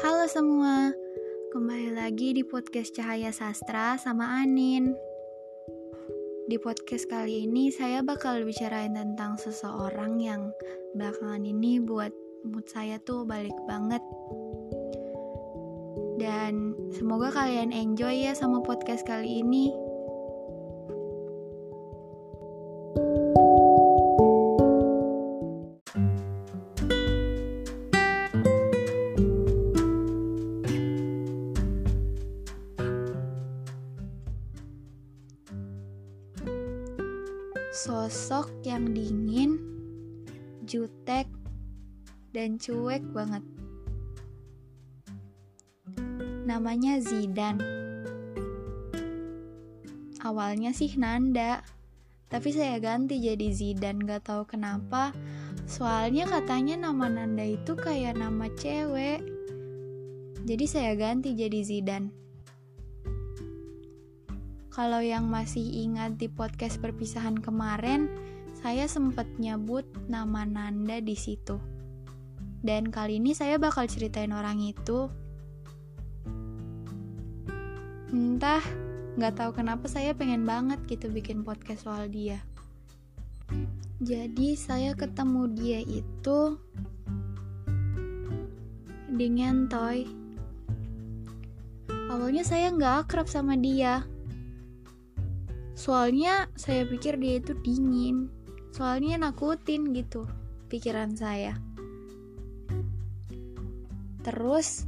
Halo semua, kembali lagi di podcast Cahaya Sastra sama Anin. Di podcast kali ini saya bakal bicarain tentang seseorang yang belakangan ini buat mood saya tuh balik banget. Dan semoga kalian enjoy ya sama podcast kali ini. Sosok yang dingin, jutek, dan cuek banget. Namanya Zidan. Awalnya sih Nanda, tapi saya ganti jadi Zidan gak tahu kenapa. Soalnya katanya nama Nanda itu kayak nama cewek. Jadi saya ganti jadi Zidan. Kalau yang masih ingat di podcast perpisahan kemarin, saya sempat nyebut nama Nanda di situ. Dan kali ini saya bakal ceritain orang itu. Entah, nggak tahu kenapa saya pengen banget gitu bikin podcast soal dia. Jadi saya ketemu dia itu di Ngentoy. Awalnya saya nggak akrab sama dia, Soalnya saya pikir dia itu dingin. Soalnya nakutin gitu pikiran saya. Terus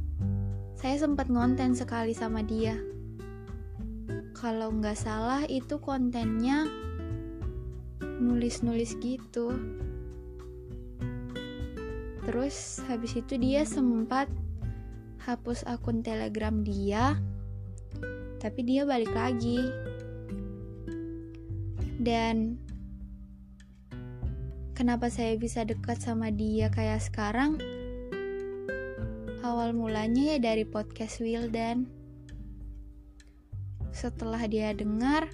saya sempat ngonten sekali sama dia. Kalau nggak salah itu kontennya nulis-nulis gitu. Terus habis itu dia sempat hapus akun telegram dia, tapi dia balik lagi dan kenapa saya bisa dekat sama dia kayak sekarang? Awal mulanya ya dari podcast Wildan. Setelah dia dengar,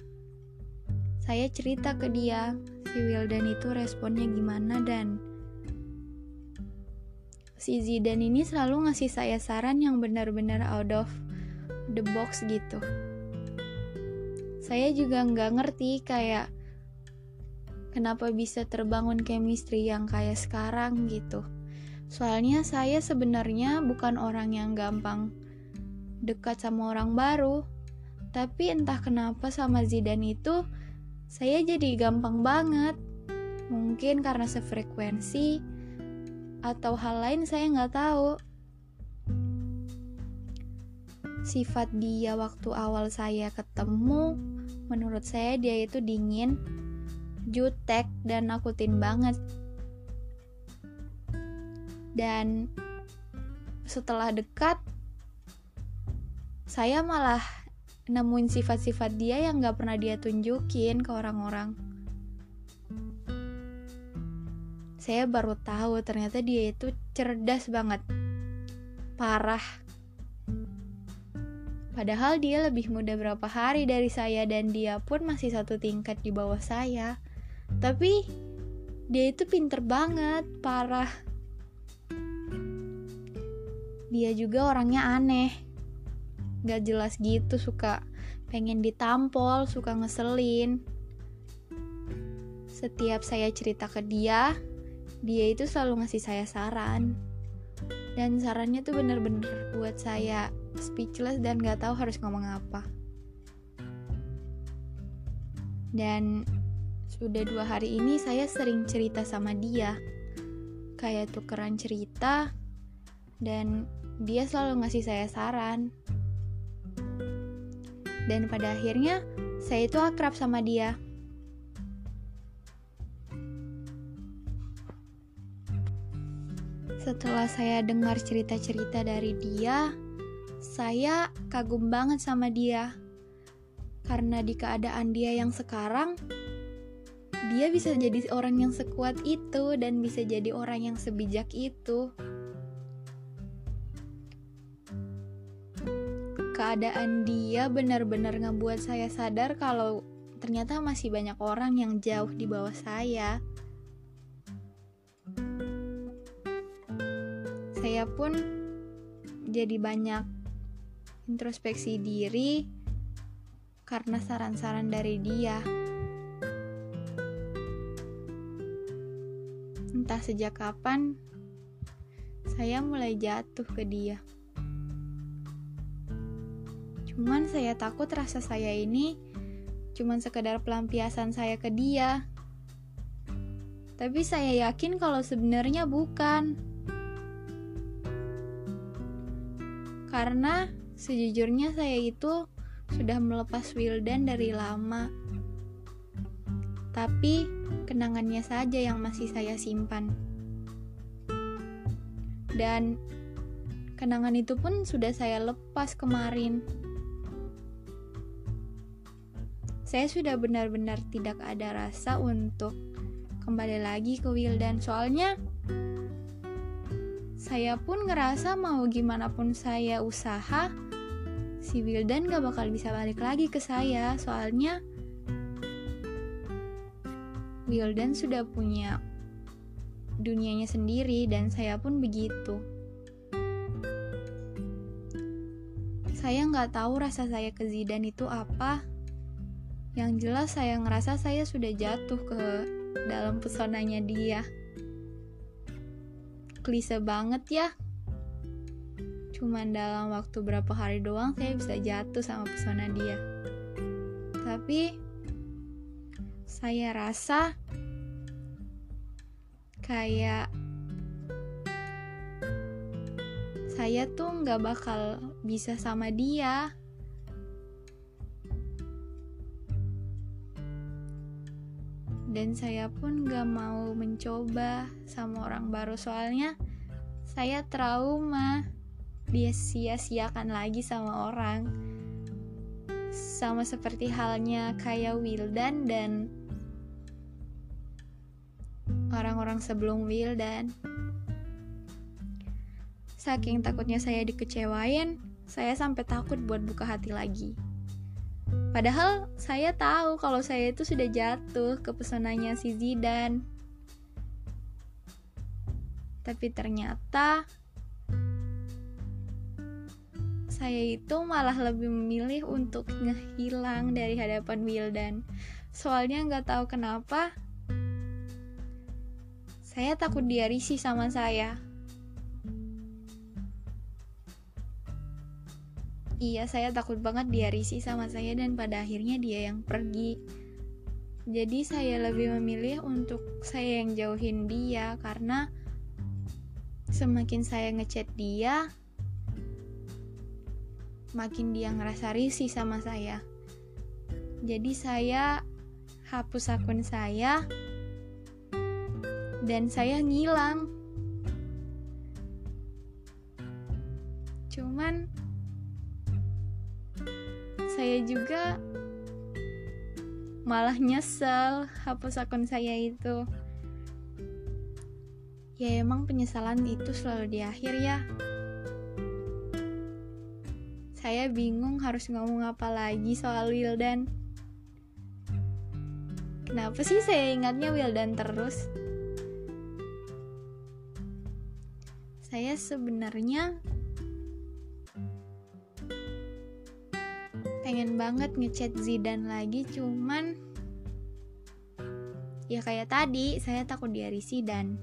saya cerita ke dia si Wildan itu responnya gimana dan si Zidan ini selalu ngasih saya saran yang benar-benar out of the box gitu. Saya juga nggak ngerti kayak kenapa bisa terbangun chemistry yang kayak sekarang gitu. Soalnya saya sebenarnya bukan orang yang gampang dekat sama orang baru. Tapi entah kenapa sama Zidan itu saya jadi gampang banget. Mungkin karena sefrekuensi atau hal lain saya nggak tahu. Sifat dia waktu awal saya ketemu, menurut saya dia itu dingin, jutek dan nakutin banget. Dan setelah dekat saya malah nemuin sifat-sifat dia yang gak pernah dia tunjukin ke orang-orang. Saya baru tahu ternyata dia itu cerdas banget parah. Padahal dia lebih muda berapa hari dari saya dan dia pun masih satu tingkat di bawah saya tapi dia itu pinter banget parah. Dia juga orangnya aneh. Gak jelas gitu suka pengen ditampol suka ngeselin. Setiap saya cerita ke dia dia itu selalu ngasih saya saran. Dan sarannya tuh bener-bener buat saya speechless dan gak tahu harus ngomong apa. Dan sudah dua hari ini saya sering cerita sama dia. Kayak tukeran cerita dan dia selalu ngasih saya saran. Dan pada akhirnya saya itu akrab sama dia. Setelah saya dengar cerita-cerita dari dia, saya kagum banget sama dia. Karena di keadaan dia yang sekarang, dia bisa jadi orang yang sekuat itu dan bisa jadi orang yang sebijak itu. Keadaan dia benar-benar ngebuat saya sadar kalau ternyata masih banyak orang yang jauh di bawah saya. Saya pun jadi banyak introspeksi diri karena saran-saran dari dia. Entah sejak kapan saya mulai jatuh ke dia. Cuman saya takut rasa saya ini cuman sekedar pelampiasan saya ke dia. Tapi saya yakin kalau sebenarnya bukan. Karena sejujurnya saya itu sudah melepas Wildan dari lama. Tapi kenangannya saja yang masih saya simpan. Dan kenangan itu pun sudah saya lepas kemarin. Saya sudah benar-benar tidak ada rasa untuk kembali lagi ke Wildan soalnya saya pun ngerasa mau gimana pun saya usaha si Wildan gak bakal bisa balik lagi ke saya soalnya Wildan sudah punya dunianya sendiri dan saya pun begitu saya nggak tahu rasa saya ke Zidan itu apa yang jelas saya ngerasa saya sudah jatuh ke dalam pesonanya dia. Klise banget ya. Cuman dalam waktu berapa hari doang saya bisa jatuh sama pesona dia. Tapi saya rasa kayak saya tuh nggak bakal bisa sama dia. Dan saya pun gak mau mencoba sama orang baru soalnya saya trauma. Dia sia-siakan lagi sama orang. Sama seperti halnya kayak Wildan dan orang-orang sebelum Wildan saking takutnya saya dikecewain saya sampai takut buat buka hati lagi Padahal saya tahu kalau saya itu sudah jatuh ke pesonanya si Zidan. Tapi ternyata saya itu malah lebih memilih untuk ngehilang dari hadapan Wildan. Soalnya nggak tahu kenapa saya takut dia risih sama saya. Iya, saya takut banget dia risih sama saya dan pada akhirnya dia yang pergi. Jadi saya lebih memilih untuk saya yang jauhin dia karena semakin saya ngechat dia, makin dia ngerasa risih sama saya. Jadi saya hapus akun saya dan saya ngilang. Cuman saya juga malah nyesel hapus akun saya itu. Ya emang penyesalan itu selalu di akhir ya. Saya bingung harus ngomong apa lagi soal Wildan. Kenapa sih saya ingatnya Wildan terus saya sebenarnya pengen banget ngechat Zidan lagi cuman ya kayak tadi saya takut dia risih dan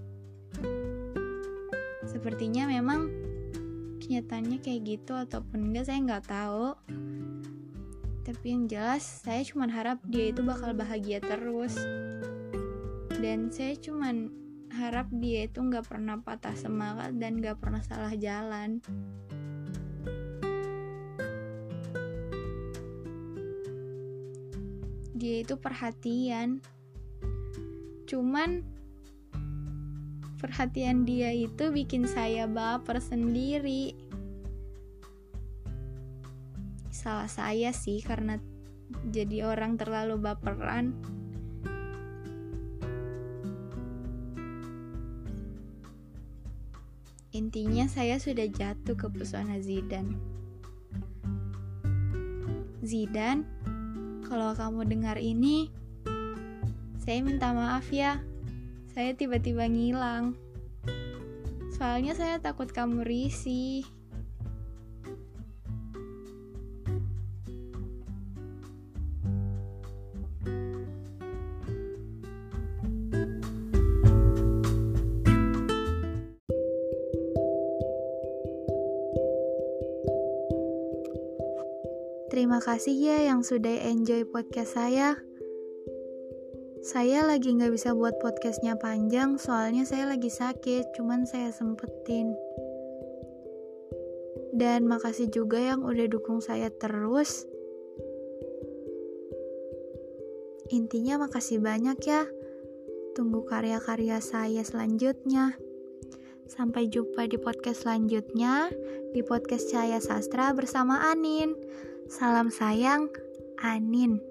sepertinya memang kenyataannya kayak gitu ataupun enggak saya nggak tahu. Tapi yang jelas saya cuma harap dia itu bakal bahagia terus. Dan saya cuma harap dia itu nggak pernah patah semangat dan nggak pernah salah jalan. Dia itu perhatian. Cuman perhatian dia itu bikin saya baper sendiri. Salah saya sih karena jadi orang terlalu baperan intinya saya sudah jatuh ke pesona Zidan Zidan kalau kamu dengar ini, saya minta maaf ya. Saya tiba-tiba ngilang. Soalnya saya takut kamu risih. Terima kasih ya yang sudah enjoy podcast saya. Saya lagi nggak bisa buat podcastnya panjang, soalnya saya lagi sakit, cuman saya sempetin. Dan makasih juga yang udah dukung saya terus. Intinya makasih banyak ya. Tunggu karya-karya saya selanjutnya. Sampai jumpa di podcast selanjutnya di podcast Cahaya Sastra bersama Anin. Salam sayang, Anin.